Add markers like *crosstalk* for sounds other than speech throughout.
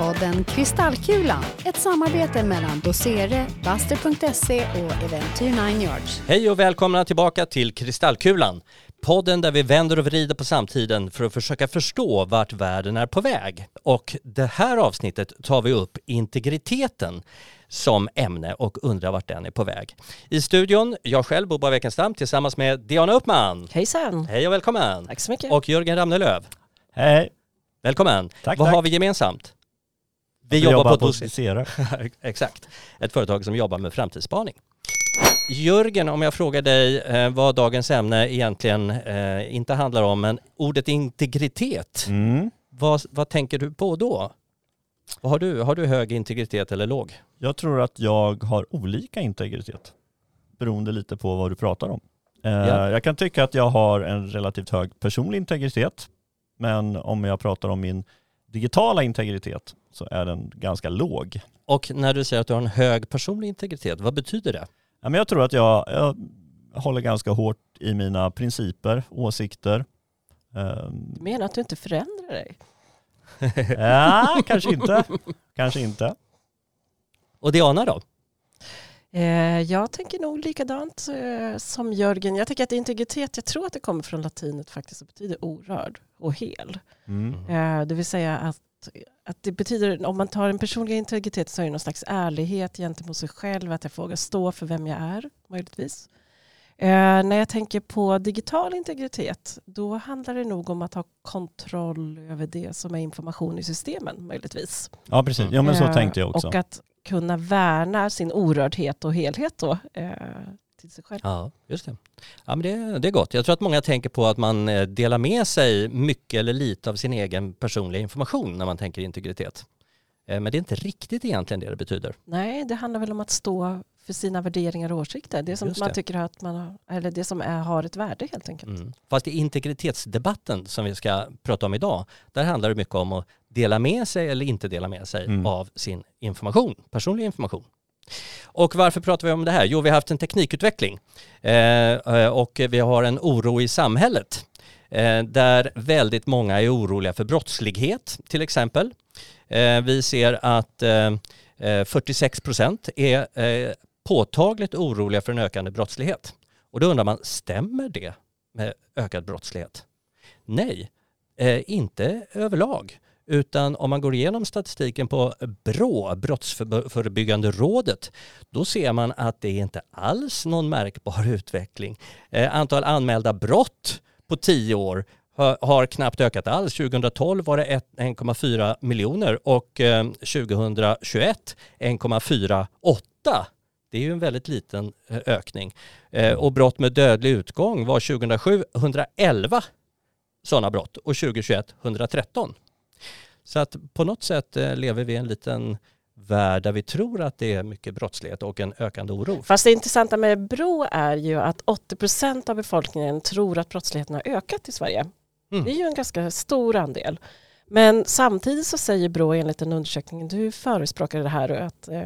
podden Kristallkulan, ett samarbete mellan Dosere, Buster.se och Eventyr 9 Yards. Hej och välkomna tillbaka till Kristallkulan. Podden där vi vänder och vrider på samtiden för att försöka förstå vart världen är på väg. Och det här avsnittet tar vi upp integriteten som ämne och undrar vart den är på väg. I studion, jag själv, Boba Wekenstam, tillsammans med Diana Uppman. Hejsan! Hej och välkommen! Tack så mycket! Och Jörgen Ramnelöv. Hej! Välkommen! Tack, Vad tack. har vi gemensamt? Vi, Vi jobbar, jobbar på, på. Dosere. *laughs* Exakt. Ett företag som jobbar med framtidsspaning. Jörgen, om jag frågar dig eh, vad dagens ämne egentligen eh, inte handlar om, men ordet integritet, Mm. vad, vad tänker du på då? Vad har du? Har du hög integritet eller låg? Jag tror att jag har olika integritet beroende lite på vad du pratar om. Eh, Ja. Jag kan tycka att jag har en relativt hög personlig integritet, men om jag pratar om min digitala integritet så är den ganska låg. Och när du säger att du har en hög personlig integritet, vad betyder det? Ja, men jag tror att jag, jag håller ganska hårt i mina principer, åsikter. Ehm, Du menar att du inte förändrar dig? *laughs* ja, kanske inte. Kanske inte. Och Diana då? Eh, jag tänker nog likadant eh, som Jörgen. Jag tänker att integritet, jag tror att det kommer från latinet faktiskt och betyder orörd och hel. Mm. Eh, det vill säga att, att det betyder, om man tar en personlig integritet så är det någon slags ärlighet gentemot sig själv, att jag vågar stå för vem jag är möjligtvis. Eh, när jag tänker på digital integritet, då handlar det nog om att ha kontroll över det som är information i systemen möjligtvis. Ja, precis. Ja, men så Eh, tänkte jag också. Och att kunna värna sin orördhet och helhet då, eh, till sig själv. Ja, just det. Ja, men det, det är gott. Jag tror att många tänker på att man eh, delar med sig mycket eller lite av sin egen personliga information när man tänker integritet. Eh, Men det är inte riktigt egentligen det det betyder. Nej, det handlar väl om att stå för sina värderingar och åsikter. Det som Just man det. tycker att man har, eller det som är, har ett värde helt enkelt. Mm. Fast i integritetsdebatten som vi ska prata om idag, där handlar det mycket om att dela med sig eller inte dela med sig Mm. av sin information, personlig information. Och varför pratar vi om det här? Jo, vi har haft en teknikutveckling eh, eh, och vi har en oro i samhället eh, där väldigt många är oroliga för brottslighet till exempel. Eh, vi ser att eh, eh 46 procent är eh, påtagligt oroliga för en ökande brottslighet. Och då undrar man, stämmer det med ökad brottslighet? Nej, eh, inte överlag. Utan om man går igenom statistiken på BRÅ, Brottsförebyggande rådet, då ser man att det inte alls någon märkbar utveckling. Eh, antal anmälda brott på tio år har, knappt ökat alls. 2012 var det 1,4 miljoner och eh, 2021 1,48. Det är ju en väldigt liten eh, ökning. Och brott med dödlig utgång var 2007 111 sådana brott och 2021 113. Så att på något sätt eh, lever vi i en liten värld där vi tror att det är mycket brottslighet och en ökande oro. Fast det intressanta med Brå är ju att 80 procent av befolkningen tror att brottsligheten har ökat i Sverige. Mm. Det är ju en ganska stor andel. Men samtidigt så säger Brå enligt en undersökning, du förespråkar det här att, eh,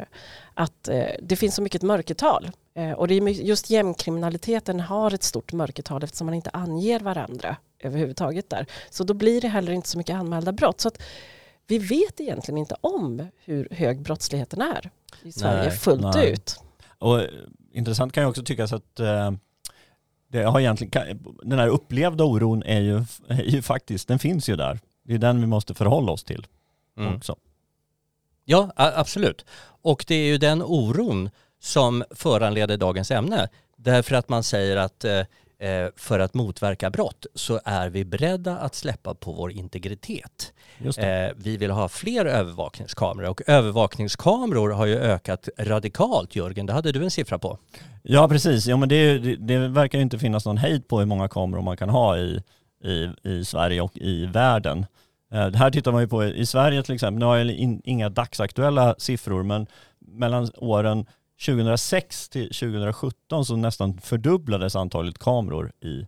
att eh, det finns så mycket mörkertal. Och det är just gängkriminaliteten har ett stort mörkertal eftersom man inte anger varandra överhuvudtaget där. Så då blir det heller inte så mycket anmälda brott. Så att vi vet egentligen inte om hur hög brottsligheten är i Sverige Nej, fullt nej. ut. Och eh, intressant kan ju också tyckas att eh, det har egentligen, den här upplevda oron är ju, är ju faktiskt, den finns ju där. Det är den vi måste förhålla oss till Mm. också. Ja, absolut. Och det är ju den oron som föranleder dagens ämne. Därför att man säger att eh, för att motverka brott så är vi beredda att släppa på vår integritet. Eh, vi vill ha fler övervakningskameror och övervakningskameror har ju ökat radikalt Jörgen, det hade du en siffra på. Ja precis, ja, men det, det, det verkar ju inte finnas någon hejd på hur många kameror man kan ha i, i, i Sverige och i världen. Eh, Det här tittar man ju på i Sverige till exempel, nu har jag in, inga dagsaktuella siffror men mellan åren 2006 till 2017 så nästan fördubblades antalet kameror i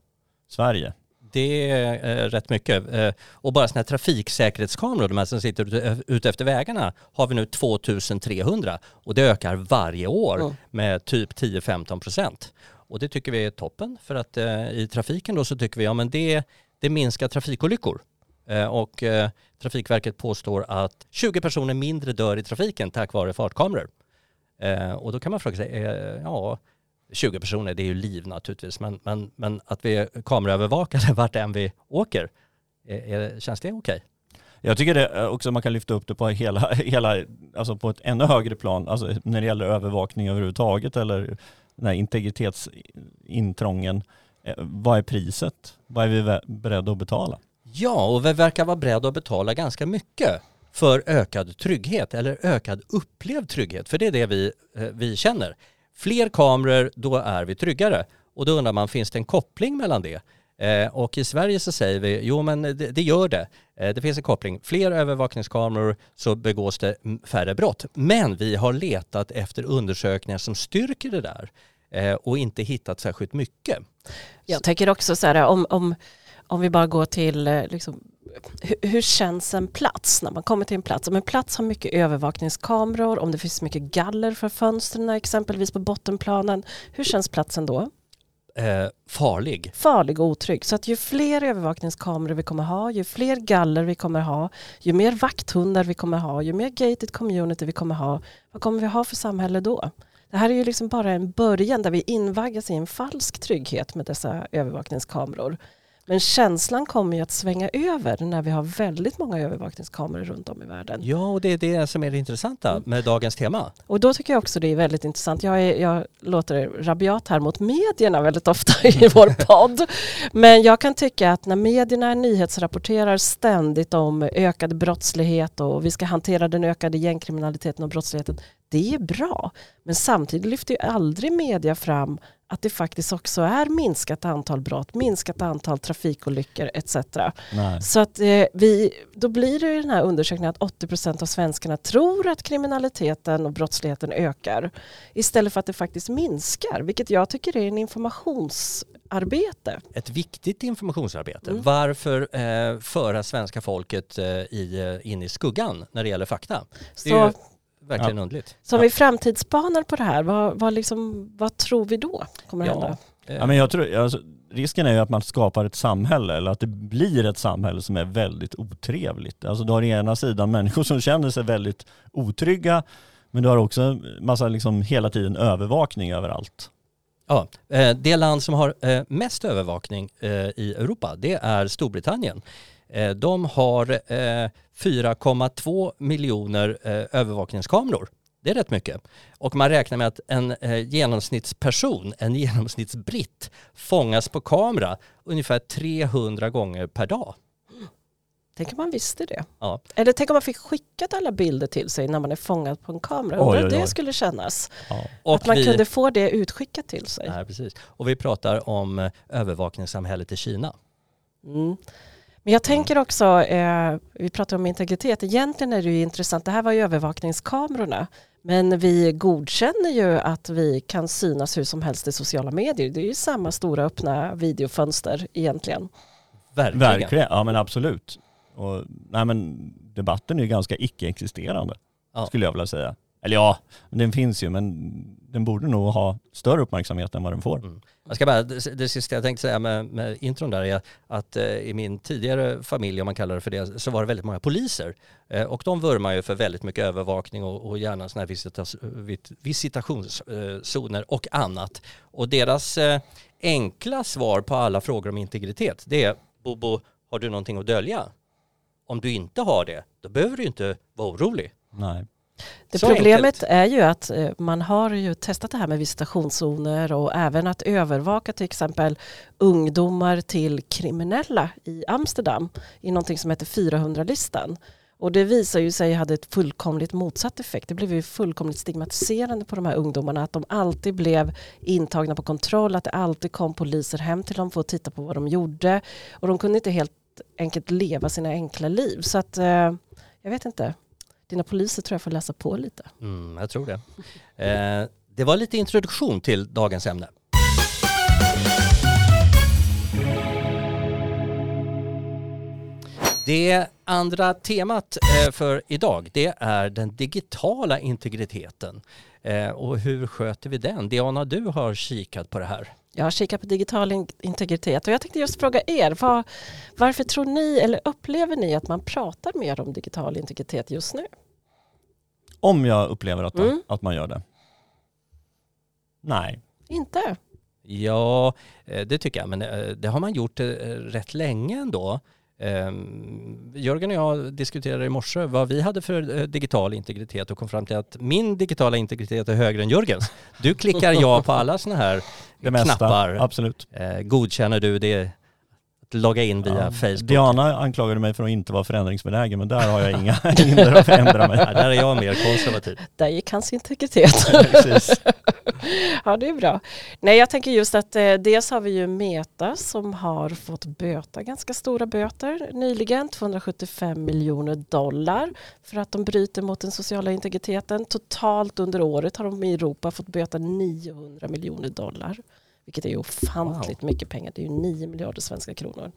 Sverige. Det är eh, rätt mycket. Eh, och bara sådana här trafiksäkerhetskameror, de här som sitter ute, ute efter vägarna, har vi nu 2300 och det ökar varje år Mm. med typ 10-15 procent. Och det tycker vi är toppen för att eh, i trafiken då så tycker vi ja men det, det minskar trafikolyckor. Eh, och eh, Trafikverket påstår att 20 personer mindre dör i trafiken tack vare fartkameror. Eh, och då kan man fråga sig, eh, ja 20 personer, det är ju liv naturligtvis, men, men, men att vi är kameraövervakade *laughs* vart än vi åker, är, känns det okej? Jag tycker det också man kan lyfta upp det på hela, *laughs* hela alltså på ett ännu högre plan, alltså när det gäller övervakning överhuvudtaget eller den här integritetsintrången. Eh, vad är priset? Vad är vi beredda att betala? Ja, och vi verkar vara beredda att betala ganska mycket för ökad trygghet eller ökad upplevd trygghet. För det är det vi, eh, vi känner. Fler kameror, då är vi tryggare. Och då undrar man, finns det en koppling mellan det? Eh, och i Sverige så säger vi, jo men det, det gör det. Eh, det finns en koppling. Fler övervakningskameror så begås det färre brott. Men vi har letat efter undersökningar som styrker det där eh, och inte hittat särskilt mycket. Jag tänker också så här, om, om, om vi bara går till eh, liksom, hur, känns en plats när man kommer till en plats? Om en plats har mycket övervakningskameror, om det finns mycket galler för fönstren exempelvis på bottenplanen, hur känns platsen då? eh, farlig. Farlig och otrygg. Så att ju fler övervakningskameror vi kommer ha, ju fler galler vi kommer ha, ju mer vakthundar vi kommer ha, ju mer gated community vi kommer ha, vad kommer vi ha för samhälle då? Det här är ju liksom bara en början där vi invaggas i en falsk trygghet med dessa övervakningskameror. Men känslan kommer ju att svänga över när vi har väldigt många övervakningskameror runt om i världen. Ja, och det är det som är det intressanta mm. med dagens tema. Och då tycker jag också det är väldigt intressant. Jag, är, jag låter rabiat här mot medierna väldigt ofta i *laughs* vår podd. Men jag kan tycka att när medierna nyhetsrapporterar ständigt om ökad brottslighet och vi ska hantera den ökade gängkriminaliteten och brottsligheten. Det är bra. Men samtidigt lyfter ju aldrig media fram att det faktiskt också är minskat antal brott, minskat antal trafikolyckor etc. Nej. Så att eh, vi, då blir det den här undersökningen att 80 procent av svenskarna tror att kriminaliteten och brottsligheten ökar istället för att det faktiskt minskar, vilket jag tycker är en informationsarbete. Ett viktigt informationsarbete. Mm. Varför eh, föra svenska folket eh, i, eh, in i skuggan när det gäller fakta? Så, verkligen ja. undligt. Så om vi framtidsspanar på det här, vad, vad, liksom, vad tror vi då kommer ja. hända? Ja, men jag tror, alltså, risken är ju att man skapar ett samhälle eller att det blir ett samhälle som är väldigt otrevligt. Alltså du har å ena sidan människor som känner sig väldigt otrygga men du har också massa liksom hela tiden övervakning överallt. Ja, eh, det land som har eh, mest övervakning eh, i Europa det är Storbritannien. De har 4,2 miljoner övervakningskameror. Det är rätt mycket. Och man räknar med att en genomsnittsperson, en *laughs* genomsnittsbritt, fångas på kamera ungefär 300 gånger per dag. Tänk om man visste det. Ja. Eller tänk om man fick skickat alla bilder till sig när man är fångad på en kamera. Undrar hur det skulle kännas. Ja. Att man vi... kunde få det utskickat till sig. Nej, precis. Och vi pratar om övervakningssamhället i Kina. Mm. Men jag tänker också, eh, vi pratar om integritet, egentligen är det ju intressant, det här var ju övervakningskamerorna, men vi godkänner ju att vi kan synas hur som helst i sociala medier. Det är ju samma stora öppna videofönster egentligen. Verkligen. Verkligen, ja men absolut. Och, nej, men debatten är ju ganska icke-existerande, ja. skulle jag vilja säga. Eller ja, den finns ju men den borde nog ha större uppmärksamhet än vad den får. Mm. Jag ska bara, det, det sista jag tänkte säga med, med intron där är att eh, i min tidigare familj, om man kallar det för det, så var det väldigt många poliser. Eh, och de vurmar ju för väldigt mycket övervakning och, och gärna sådana här visitas, visitationszoner och annat. Och deras eh, enkla svar på alla frågor om integritet, det är Bobo, har du någonting att dölja? Om du inte har det, då behöver du inte vara orolig. Nej. Det Så problemet enkelt. är ju att eh, man har ju testat det här med visitationszoner och även att övervaka till exempel ungdomar till kriminella i Amsterdam i någonting som heter 400-listan. Och det visar ju sig hade ett fullkomligt motsatt effekt. Det blev ju fullkomligt stigmatiserande på de här ungdomarna att de alltid blev intagna på kontroll, att det alltid kom poliser hem till dem för att titta på vad de gjorde och de kunde inte helt enkelt leva sina enkla liv. Så att eh, jag vet inte dina poliser tror jag får läsa på lite. Mm, jag tror det. Eh, det var lite introduktion till dagens ämne. Det andra temat eh, för idag det är den digitala integriteten. Eh, och hur sköter vi den? Diana, du har kikat på det här. Jag har kikat på digital in integritet och jag tänkte just fråga er, var, varför tror ni eller upplever ni att man pratar mer om digital integritet just nu? Om jag upplever att, Mm. att man gör det? Nej. Inte? Ja, eh, det tycker jag, men eh, det har man gjort eh, rätt länge ändå. Ehm, Jörgen och jag diskuterade i morse vad vi hade för eh, digital integritet och kom fram till att min digitala integritet är högre än Jörgens. Du klickar ja på alla sådana här Det mesta, knappar. absolut. Eh, Godkänner du det? Att logga in via Ja. Facebook? Diana anklagade mig för att inte vara förändringsbenägen men där har jag inga *laughs* hinder att förändra mig. Ja, där är jag mer konservativ. Där gick hans integritet. *laughs* Precis. *laughs* ja, det är bra. Nej, jag tänker just att eh, dels har vi ju Meta som har fått böta, ganska stora böter nyligen, 275 miljoner dollar för att de bryter mot den sociala integriteten. Totalt under året har de i Europa fått böta 900 miljoner dollar, vilket är ju ofantligt mycket pengar. Det är ju 9 miljarder svenska kronor.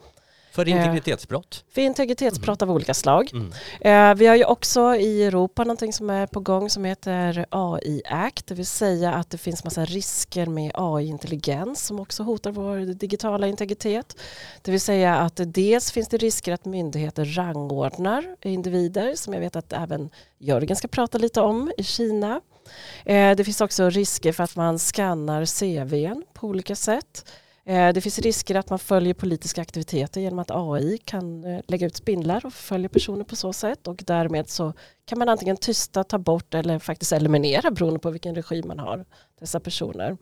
För integritetsbrott. För integritetsbrott av olika slag. Mm. Eh, vi har ju också i Europa någonting som är på gång som heter AI Act, det vill säga att det finns massa risker med AI-intelligens som också hotar vår digitala integritet. Det vill säga att dels finns det risker att myndigheter rangordnar individer som jag vet att även Jörgen ska prata lite om i Kina. Eh, det finns också risker för att man skannar CVn på olika sätt. Eh, det finns risker att man följer politiska aktiviteter genom att AI kan eh, lägga ut spindlar och följa personer på så sätt och därmed så kan man antingen tysta, ta bort eller faktiskt eliminera beroende på vilken regim man har dessa personer.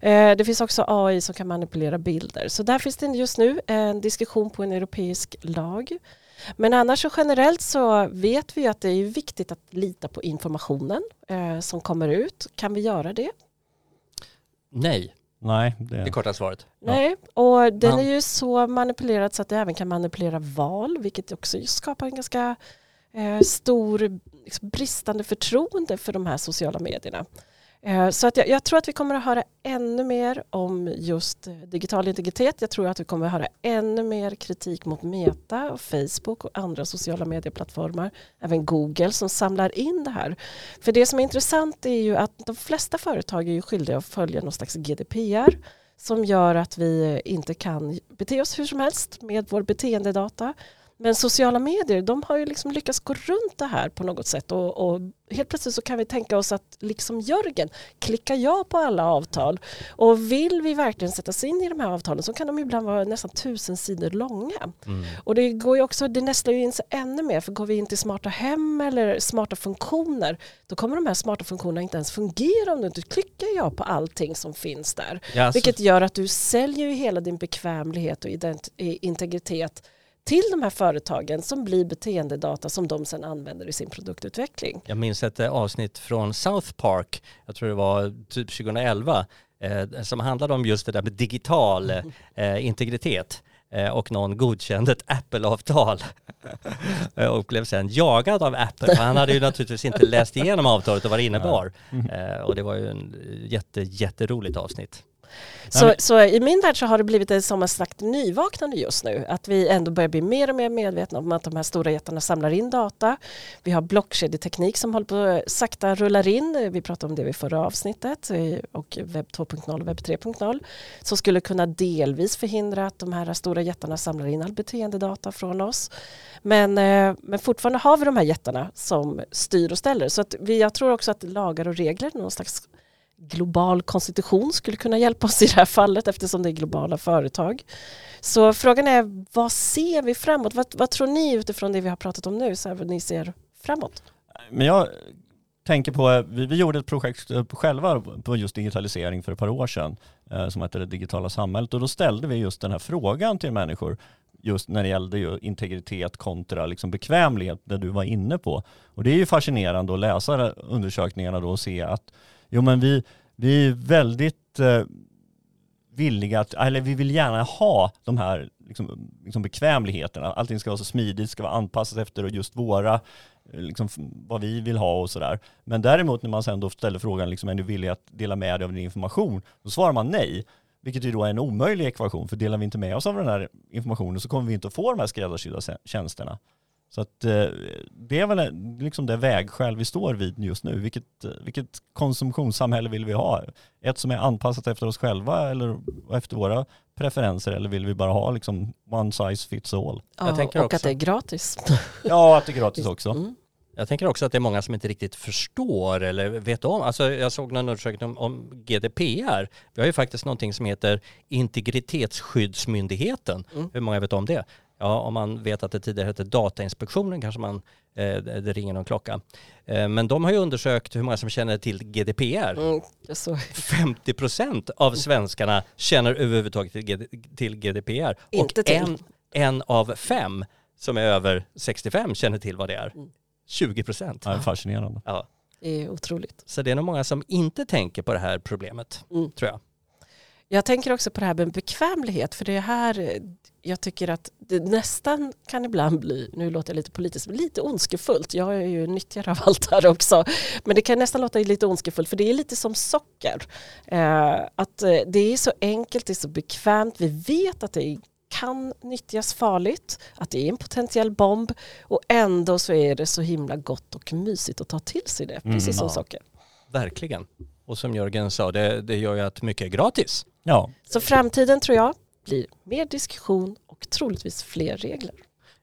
Eh, det finns också AI som kan manipulera bilder. Så där finns det just nu en diskussion på en europeisk lag. Men annars så generellt så vet vi att det är viktigt att lita på informationen som kommer ut. Kan vi göra det? Nej, Nej, det är det, korta svaret. Nej, och den är ju så manipulerad så att det även kan manipulera val, vilket också skapar en ganska eh, stor liksom, bristande förtroende för de här sociala medierna. Eh, så att jag, jag tror att vi kommer att höra ännu mer om just eh, digital integritet. Jag tror att vi kommer att höra ännu mer kritik mot Meta och Facebook och andra sociala medieplattformar. Även Google som samlar in det här. För det som är intressant är ju att de flesta företag är ju skyldiga att följa någon slags GDPR som gör att vi inte kan bete oss hur som helst med vår beteendedata. Men sociala medier, de har ju liksom lyckats gå runt det här på något sätt och, och helt plötsligt så kan vi tänka oss att liksom Jörgen, klicka ja på alla avtal och vill vi verkligen sätta sig in i de här avtalen så kan de ibland vara nästan tusen sidor långa. Mm. Och det går ju också, det nästlar ju in sig ännu mer för går vi in till smarta hem eller smarta funktioner då kommer de här smarta funktionerna inte ens fungera om du inte klickar ja på allting som finns där. Ja, Vilket gör att du säljer ju hela din bekvämlighet och integritet till de här företagen som blir beteendedata som de sedan använder i sin produktutveckling. Jag minns ett eh, avsnitt från South Park, jag tror det var typ 2011, eh, som handlade om just det där med digital *laughs* eh, integritet. Eh, och någon godkände ett Apple-avtal *laughs* Eh, och blev sen jagad av Apple. För han hade ju naturligtvis inte läst igenom avtalet och vad det innebar. Och det var ju en jätte, jätteroligt avsnitt. Så, men- så i min värld så har det blivit ett, som ett slags nyvaknande just nu. Att vi ändå börjar bli mer och mer medvetna om att de här stora jättarna samlar in data. Vi har blockkedjeteknik som håller på att sakta rullar in. Vi pratade om det vid förra avsnittet eh, och webb 2.0 och webb 3.0 som skulle kunna delvis förhindra att de här stora jättarna samlar in all beteendedata från oss. Men, eh, men fortfarande har vi de här jättarna som styr och ställer. Så att vi, jag tror också att lagar och regler, någon slags global konstitution skulle kunna hjälpa oss i det här fallet eftersom det är globala företag. Så frågan är vad ser vi framåt? Vad, vad tror ni utifrån det vi har pratat om nu? Så här, vad ni ser framåt? Men jag tänker på, vi, vi gjorde ett projekt själva på just digitalisering för ett par år sedan eh, som hette det digitala samhället och då ställde vi just den här frågan till människor just när det gällde ju integritet kontra liksom bekvämlighet, det du var inne på. Och det är ju fascinerande att läsa undersökningarna då och se att jo men vi, vi är väldigt eh, villiga att, eller vi vill gärna ha de här liksom, liksom bekvämligheterna. Allting ska vara så smidigt, ska vara anpassat efter just våra, eh, liksom, vad vi vill ha och sådär. Men däremot när man sen då ställer frågan, liksom, är du villig att dela med dig av din information? Då svarar man nej. Vilket ju då är en omöjlig ekvation, för delar vi inte med oss av den här informationen så kommer vi inte att få de här skräddarsydda tjänsterna. Så att eh, det är väl liksom det vägskäl vi står vid just nu. Vilket, eh, vilket konsumtionssamhälle vill vi ha? Ett som är anpassat efter oss själva eller efter våra preferenser eller vill vi bara ha liksom one size fits all? Ja, Jag tänker och också- att det är gratis. *laughs* Ja, att det är gratis också. Mm. Jag tänker också att det är många som inte riktigt förstår eller vet om. Alltså jag såg någon undersökning om, om GDPR. Vi har ju faktiskt någonting som heter Integritetsskyddsmyndigheten. Mm. Hur många vet om det? Ja, om man vet att det tidigare hette Datainspektionen kanske man, eh, det ringer någon klocka. Eh, men de har ju undersökt hur många som känner till GDPR. Mm, jag såg. 50 procent av svenskarna känner överhuvudtaget till, GD, till GDPR. Inte och till. En, en av fem som är över 65 känner till vad det är. Mm. 20 procent. Ja, fascinerande. Ja. Det är otroligt. Så det är nog många som inte tänker på det här problemet, Mm. tror jag. Jag tänker också på det här med bekvämlighet, för det är här eh, jag tycker att det nästan kan ibland bli, nu låter jag lite politiskt, men lite ondskefullt. Jag är ju nyttjare av allt här också. Men det kan nästan låta lite ondskefullt, för det är lite som socker. Eh, att eh, det är så enkelt, det är så bekvämt, vi vet att det kan nyttjas farligt, att det är en potentiell bomb och ändå så är det så himla gott och mysigt att ta till sig det, Mm, precis som ja. socker. Verkligen. Och som Jörgen sa, det, det gör ju att mycket är gratis. Ja, Så framtiden tror jag blir mer diskussion och troligtvis fler regler.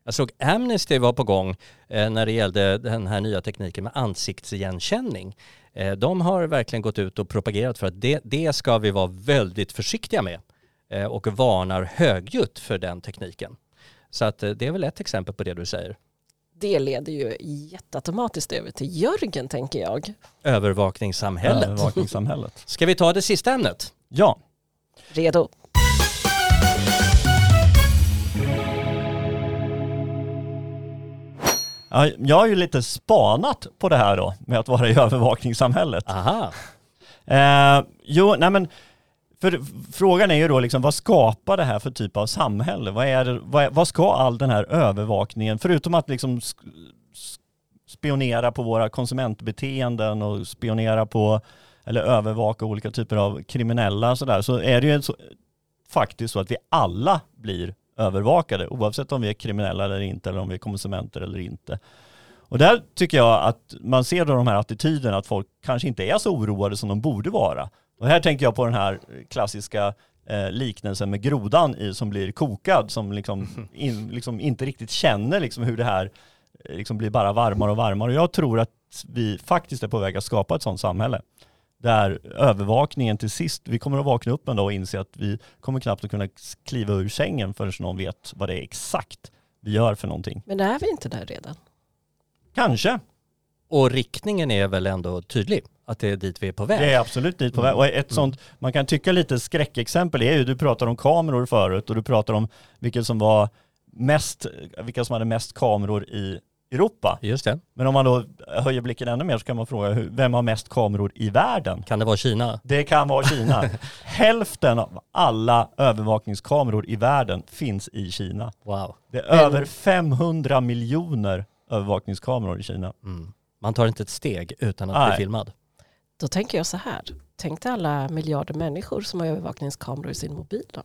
Jag såg Amnesty var på gång eh, när det gällde den här nya tekniken med ansiktsigenkänning. Eh, de har verkligen gått ut och propagerat för att det, det ska vi vara väldigt försiktiga med eh, och varnar högljutt för den tekniken. Så att det är väl ett exempel på det du säger. Det leder ju jätteautomatiskt över till Jörgen tänker jag. Övervakningssamhället. övervakningssamhället. Ska vi ta det sista ämnet? Ja, Redo? Ja, jag har ju lite spanat på det här då med att vara i *laughs* övervakningssamhället. Aha, Eh, jo, nej men för frågan är ju då liksom vad skapar det här för typ av samhälle? Vad, är vad, är, vad ska all den här övervakningen, förutom att liksom spionera på våra konsumentbeteenden och spionera på eller övervaka olika typer av kriminella och sådär, så är det ju så, faktiskt så att vi alla blir övervakade oavsett om vi är kriminella eller inte eller om vi är konsumenter eller inte. Och där tycker jag att man ser då de här attityderna att folk kanske inte är så oroade som de borde vara. Och här tänker jag på den här klassiska eh, liknelsen med grodan i, som blir kokad, som liksom, *laughs* in, liksom inte riktigt känner liksom hur det här eh, liksom blir bara varmare och varmare. Och jag tror att vi faktiskt är på väg att skapa ett sådant samhälle. Där övervakningen till sist, vi kommer att vakna upp en dag och inse att vi kommer knappt att kunna kliva ur sängen förrän någon vet vad det är exakt vi gör för någonting. Men är vi inte där redan? Kanske. och riktningen är väl ändå tydlig, att det är dit vi är på väg. Det är absolut dit på väg. Och ett sånt, man kan tycka lite skräckexempel är ju, du pratar om kameror förut och du pratar om vilka som var mest, vilka som hade mest kameror i Europa. Just det. Men om man då höjer blicken ännu mer så kan man fråga, hur, vem har mest kameror i världen? Kan det vara Kina? Det kan vara Kina. *laughs* Hälften av alla övervakningskameror i världen finns i Kina. Wow. Det är Men- över 500 miljoner övervakningskameror i Kina. Mm. Man tar inte ett steg utan att Nej. bli filmad. Då tänker jag så här. Tänk dig alla miljarder människor som har övervakningskameror i sin mobil då.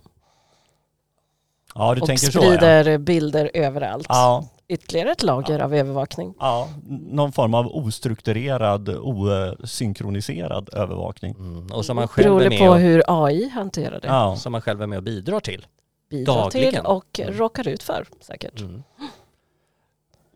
Ja, du och tänker så ja. sprider bilder överallt. Ja, Ytterligare ett lager av övervakning. Ja, någon form av ostrukturerad, osynkroniserad övervakning. Mm. Och som man, själv är Beroende med på och, hur AI hanterar det. Ja. som man själv är med och bidrar till. Bidrar dagligen. till och Mm. råkar ut för säkert. Mm.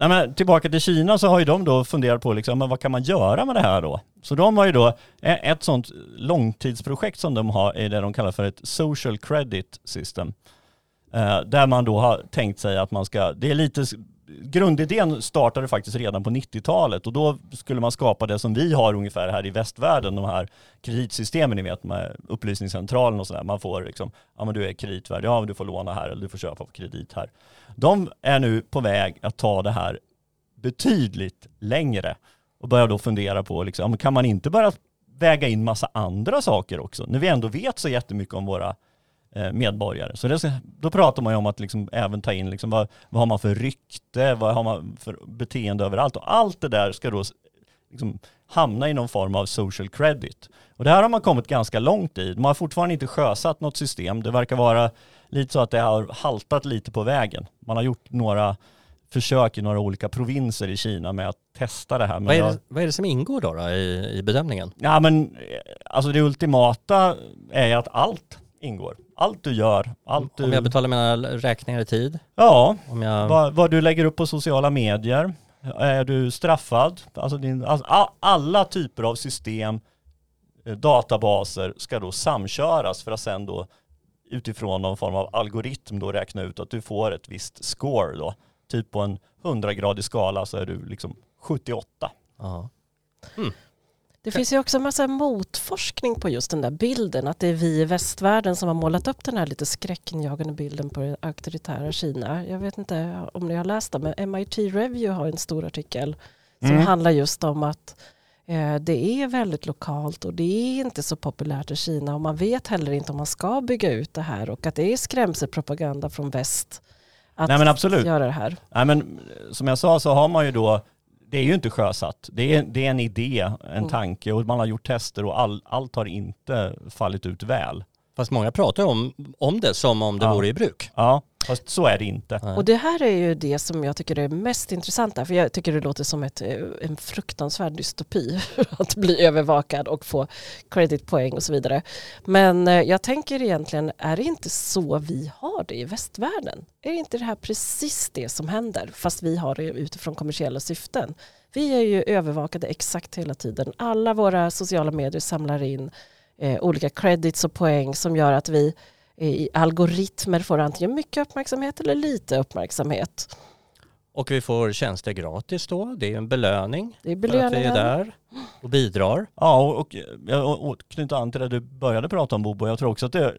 Nej, men tillbaka till Kina så har ju de då funderat på liksom, men vad kan man göra med det här då? Så de har ju då e- ett sånt långtidsprojekt som de har är det de kallar för ett social credit system. Eh, där man då har tänkt sig att man ska, det är lite, grundidén startade faktiskt redan på 90-talet och då skulle man skapa det som vi har ungefär här i västvärlden, de här kreditsystemen ni vet med upplysningscentralen och sådär. Man får liksom, ja men du är kreditvärd, ja men du får låna här eller du får köpa på kredit här. De är nu på väg att ta det här betydligt längre och börjar då fundera på, liksom, kan man inte börja väga in massa andra saker också? När vi ändå vet så jättemycket om våra medborgare. Så det, då pratar man ju om att liksom även ta in, liksom, vad, vad har man för rykte, vad har man för beteende överallt och allt det där ska då liksom, hamna i någon form av social credit. Och det här har man kommit ganska långt i. Man har fortfarande inte sjösatt något system. Det verkar vara lite så att det har haltat lite på vägen. Man har gjort några försök i några olika provinser i Kina med att testa det här. Vad är, det, vad är det som ingår då, då i, i bedömningen? ja, men, eh, alltså det ultimata är att allt ingår. Allt du gör, allt du... Om jag betalar mina räkningar i tid? ja, Om jag... vad, vad du lägger upp på sociala medier. Är du straffad? Alltså, din, alltså alla typer av system, eh, databaser ska då samköras för att sen då utifrån någon form av algoritm då räkna ut att du får ett visst score då. Typ på en 100-gradig skala så är du liksom 78. Ja. Det finns ju också en massa motforskning på just den där bilden. Att det är vi i västvärlden som har målat upp den här lite skräckinjagande bilden på det auktoritära Kina. Jag vet inte om ni har läst det, men MIT Review har en stor artikel som Mm. handlar just om att eh, det är väldigt lokalt och det är inte så populärt i Kina och man vet heller inte om man ska bygga ut det här och att det är skrämselpropaganda från väst att Nej men absolut. göra det här. Nej men som jag sa så har man ju då, det är ju inte sjösatt. Det är, det är en idé, en Mm. tanke och man har gjort tester och all, allt har inte fallit ut väl. Fast många pratar om, om det som om det Ja. vore i bruk. Ja, fast så är det inte. Nej. Och det här är ju det som jag tycker är mest intressant för jag tycker det låter som ett, eh, en fruktansvärd dystopi *laughs* att bli övervakad och få creditpoäng och så vidare. Men eh, jag tänker egentligen, är det inte så vi har det i västvärlden? Är inte det här precis det som händer, fast vi har det utifrån kommersiella syften? Vi är ju övervakade exakt hela tiden. Alla våra sociala medier samlar in eh, olika credits och poäng som gör att vi i algoritmer får antingen mycket uppmärksamhet eller lite uppmärksamhet. Och vi får tjänster gratis då. Det är en belöning Det är för att vi är belöningen. där och bidrar. Ja, och, och knyta an till det du började prata om Bobo. Jag tror också att det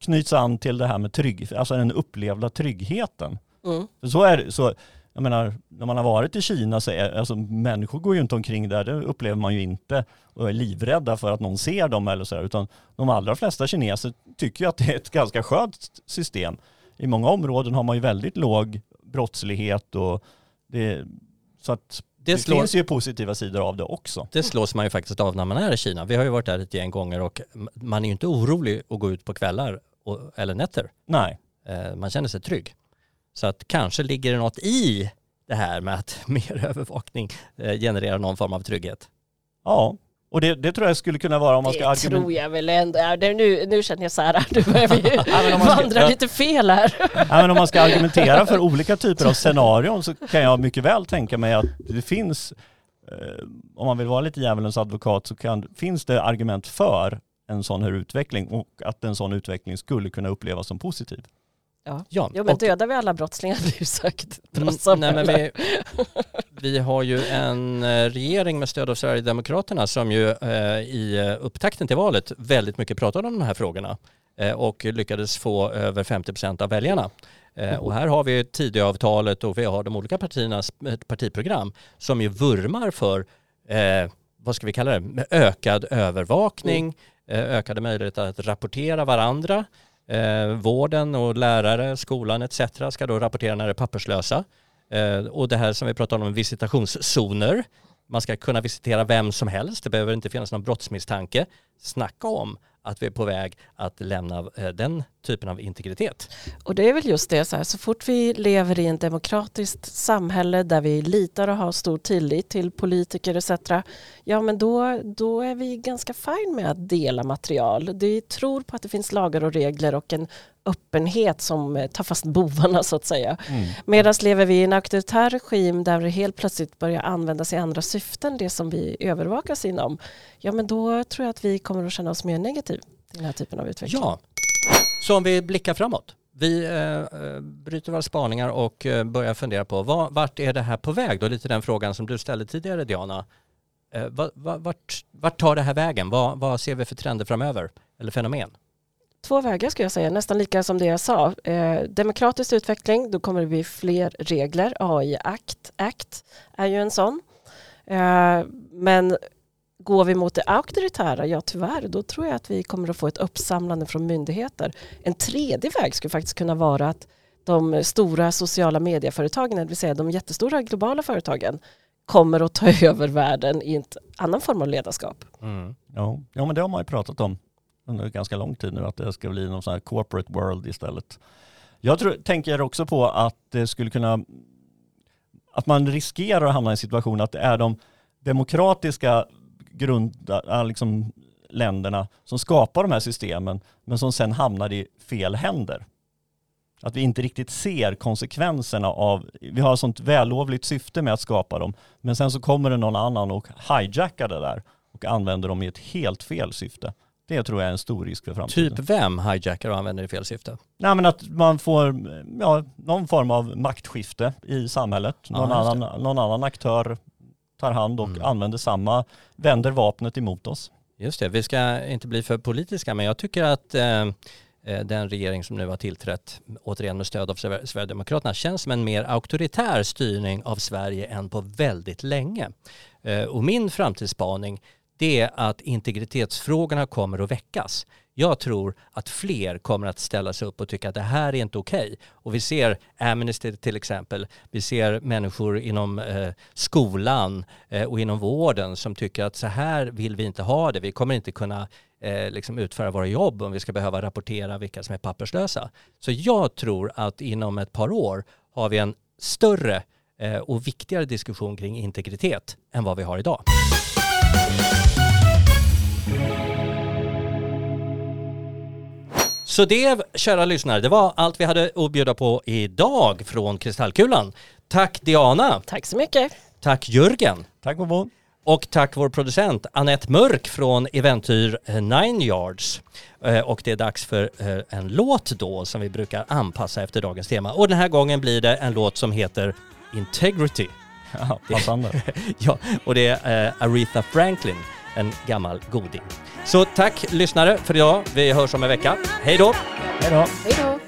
knyts an till det här med trygg, alltså den upplevda tryggheten. Mm. Så är det, så, jag menar, när man har varit i Kina så är, alltså människor går ju inte omkring där, det upplever man ju inte och är livrädda för att någon ser dem eller så här, utan de allra flesta kineser tycker ju att det är ett ganska skönt system. I många områden har man ju väldigt låg brottslighet och det, så att det, Det, slår, finns ju positiva sidor av det också. det slås man ju faktiskt av när man är i Kina. Vi har ju varit där ett gäng gånger och man är ju inte orolig att gå ut på kvällar och, eller nätter. Nej. Eh, Man känner sig trygg. Så att kanske ligger det något i det här med att *laughs* mer övervakning eh, genererar någon form av trygghet. Ja, och det, det tror jag skulle kunna vara om man ska Det argumentera. tror jag väl ändå. Ja, det, nu, nu känner jag så här, *laughs* nu börjar vi *laughs* ska- vandra ja. lite fel här. Ja, men om man ska argumentera för olika typer av scenarion så kan jag mycket väl tänka mig att det finns, eh, om man vill vara lite djävulens advokat, så kan, finns det argument för en sån här utveckling och att en sån utveckling skulle kunna upplevas som positiv. Ja. Ja, Jo, men och- dödar vi alla brottslingar blir det säkert ett bra Mm, nej, men vi, vi har ju en eh, regering med stöd av Sverigedemokraterna som ju eh, i upptakten till valet väldigt mycket pratade om de här frågorna eh, och lyckades få över 50 procent av väljarna. Eh, och här har vi Tidöavtalet och vi har de olika partiernas eh, partiprogram som ju vurmar för, eh, vad ska vi kalla det, med ökad övervakning, eh, ökade möjligheter att rapportera varandra. Eh, vården och lärare, skolan etc. ska då rapportera när det är papperslösa. Eh, och det här som vi pratade om, visitationszoner. Man ska kunna visitera vem som helst, det behöver inte finnas någon brottsmisstanke. Snacka om att vi är på väg att lämna eh, den typen av integritet. Och det är väl just det, så, här, så fort vi lever i ett demokratiskt samhälle där vi litar och har stor tillit till politiker etc. Ja men då, då är vi ganska fine med att dela material. Vi tror på att det finns lagar och regler och en öppenhet som eh, tar fast bovarna så att säga. Medan lever vi i en auktoritär regim där det helt plötsligt börjar användas i andra syften, det som vi övervakas inom, ja men då tror jag att vi kommer att känna oss mer negativ till den här typen av utveckling. Ja, så om vi blickar framåt. Vi eh, eh, bryter våra spaningar och eh, börjar fundera på vad, vart är det här på väg? Då lite den frågan som du ställde tidigare Diana. Eh, va, va, vart, vart tar det här vägen? Vad, vad ser vi för trender framöver? Eller fenomen? Två vägar skulle jag säga, nästan lika som det jag sa. Eh, demokratisk utveckling, då kommer det bli fler regler. AI Act, Act är ju en sån. Eh, men går vi mot det auktoritära, ja tyvärr, då tror jag att vi kommer att få ett uppsamlande från myndigheter. En tredje väg skulle faktiskt kunna vara att de stora sociala medieföretagen, det vill säga de jättestora globala företagen, kommer att ta *laughs* över världen i en annan form av ledarskap. Mm. Ja. ja, men det har man ju pratat om under ganska lång tid nu, att det ska bli någon sån här corporate world istället. Jag tror, tänker också på att det skulle kunna att man riskerar att hamna i en situation att det är de demokratiska grund, äh, liksom, länderna som skapar de här systemen men som sen hamnar i fel händer. Att vi inte riktigt ser konsekvenserna av, vi har ett sånt vällovligt syfte med att skapa dem, men sen så kommer det någon annan och hijackar det där och använder dem i ett helt fel syfte. Det tror jag är en stor risk för framtiden. Typ vem hijackar och använder i fel syfte? Nej men att man får ja, någon form av maktskifte i samhället. Någon, just annan, någon annan aktör tar hand och Mm. använder samma, vänder vapnet emot oss. Just det, vi ska inte bli för politiska men jag tycker att eh, eh, den regering som nu har tillträtt, återigen med stöd av Sver- Sverigedemokraterna, känns som en mer auktoritär styrning av Sverige än på väldigt länge. Eh, och min framtidsspaning det är att integritetsfrågorna kommer att väckas. Jag tror att fler kommer att ställa sig upp och tycka att det här är inte okej. Och vi ser Amnesty till exempel, vi ser människor inom eh, skolan eh, och inom vården som tycker att så här vill vi inte ha det. Vi kommer inte kunna eh, liksom utföra våra jobb om vi ska behöva rapportera vilka som är papperslösa. Så jag tror att inom ett par år har vi en större eh, och viktigare diskussion kring integritet än vad vi har idag. Så det, kära lyssnare, det var allt vi hade att bjuda på idag från Kristallkulan. Tack Diana, Tack så mycket. tack Jörgen Tack Bobo. och tack vår producent Annette Mörk från Eventyr eh, Nine Yards. Eh, Och det är dags för eh, en låt då som vi brukar anpassa efter dagens tema. Och den här gången blir det en låt som heter Integrity. Ja, passande. *laughs* Ja, och det är eh, Aretha Franklin, en gammal goding. Så tack lyssnare för idag. Vi hörs om en vecka. Hej då! Hej då. Hej då.